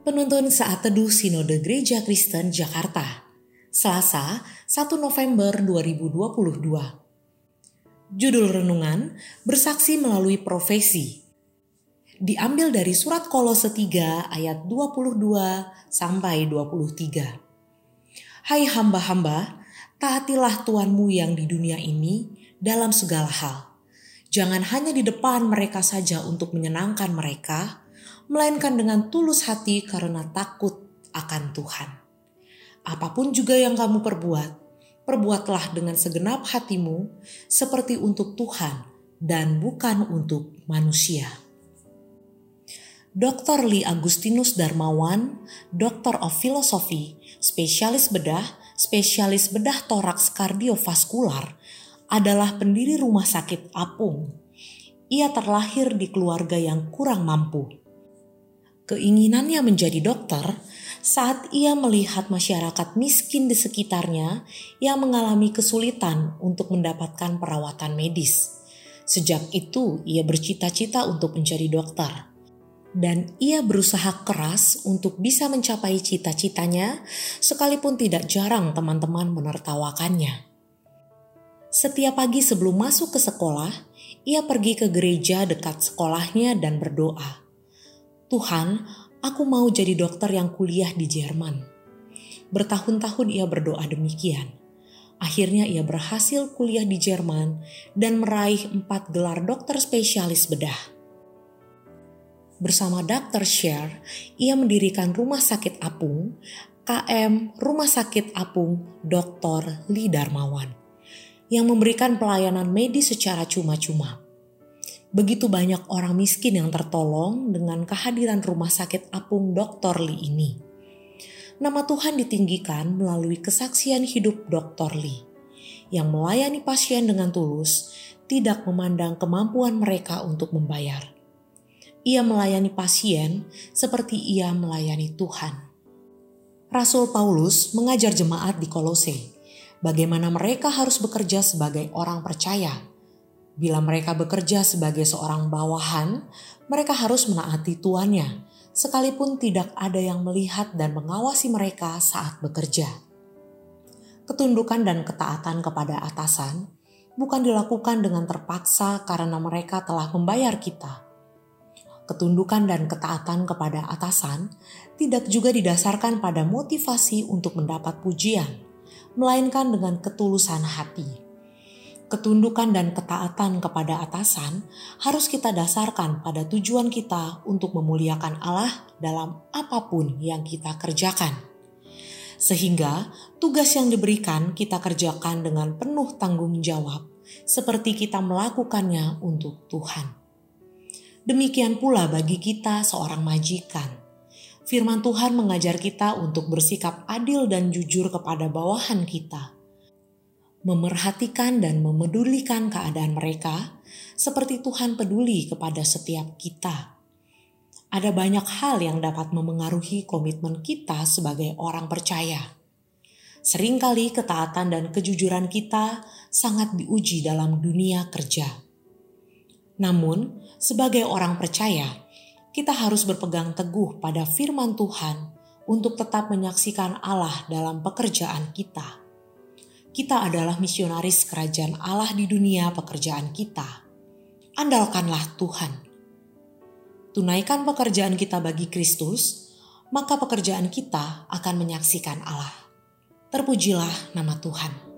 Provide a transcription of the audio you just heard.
Penuntun Saat Teduh Sinode Gereja Kristen Jakarta, Selasa 1 November 2022. Judul Renungan, Bersaksi Melalui Profesi. Diambil dari surat Kolose 3 ayat 22 sampai 23. Hai hamba-hamba, taatilah Tuanmu yang di dunia ini dalam segala hal. Jangan hanya di depan mereka saja untuk menyenangkan mereka, melainkan dengan tulus hati karena takut akan Tuhan. Apa pun juga yang kamu perbuat, perbuatlah dengan segenap hatimu seperti untuk Tuhan dan bukan untuk manusia. Dr. Lee Agustinus Darmawan, Doktor of Philosophy, spesialis bedah, spesialis bedah toraks kardiovaskular, adalah pendiri rumah sakit apung. Ia terlahir di keluarga yang kurang mampu keinginannya menjadi dokter saat ia melihat masyarakat miskin di sekitarnya yang mengalami kesulitan untuk mendapatkan perawatan medis. Sejak itu, ia bercita-cita untuk menjadi dokter, dan ia berusaha keras untuk bisa mencapai cita-citanya, sekalipun tidak jarang teman-teman menertawakannya. Setiap pagi sebelum masuk ke sekolah, ia pergi ke gereja dekat sekolahnya dan berdoa. Tuhan, aku mau jadi dokter yang kuliah di Jerman. Bertahun-tahun ia berdoa demikian. Akhirnya ia berhasil kuliah di Jerman dan meraih empat gelar dokter spesialis bedah. Bersama Dr. Sher, ia mendirikan Rumah Sakit Apung, KM Rumah Sakit Apung Dr. Lee Darmawan, yang memberikan pelayanan medis secara cuma-cuma. Begitu banyak orang miskin yang tertolong dengan kehadiran rumah sakit apung Dr. Lee ini. Nama Tuhan ditinggikan melalui kesaksian hidup Dr. Lee yang melayani pasien dengan tulus, tidak memandang kemampuan mereka untuk membayar. Ia melayani pasien seperti ia melayani Tuhan. Rasul Paulus mengajar jemaat di Kolose bagaimana mereka harus bekerja sebagai orang percaya Bila mereka bekerja sebagai seorang bawahan, mereka harus menaati tuannya, sekalipun tidak ada yang melihat dan mengawasi mereka saat bekerja. Ketundukan dan ketaatan kepada atasan bukan dilakukan dengan terpaksa karena mereka telah membayar kita. Ketundukan dan ketaatan kepada atasan tidak juga didasarkan pada motivasi untuk mendapat pujian, melainkan dengan ketulusan hati ketundukan dan ketaatan kepada atasan harus kita dasarkan pada tujuan kita untuk memuliakan Allah dalam apa pun yang kita kerjakan. Sehingga tugas yang diberikan kita kerjakan dengan penuh tanggung jawab, seperti kita melakukannya untuk Tuhan. Demikian pula bagi kita seorang majikan. Firman Tuhan mengajar kita untuk bersikap adil dan jujur kepada bawahan kita memerhatikan dan memedulikan keadaan mereka, seperti Tuhan peduli kepada setiap kita. Ada banyak hal yang dapat memengaruhi komitmen kita sebagai orang percaya. Seringkali ketaatan dan kejujuran kita sangat diuji dalam dunia kerja. Namun, sebagai orang percaya, kita harus berpegang teguh pada firman Tuhan untuk tetap menyaksikan Allah dalam pekerjaan kita kita adalah misionaris kerajaan Allah di dunia pekerjaan kita. Andalkanlah Tuhan. Tunaikan pekerjaan kita bagi Kristus, maka pekerjaan kita akan menyaksikan Allah. Terpujilah nama Tuhan.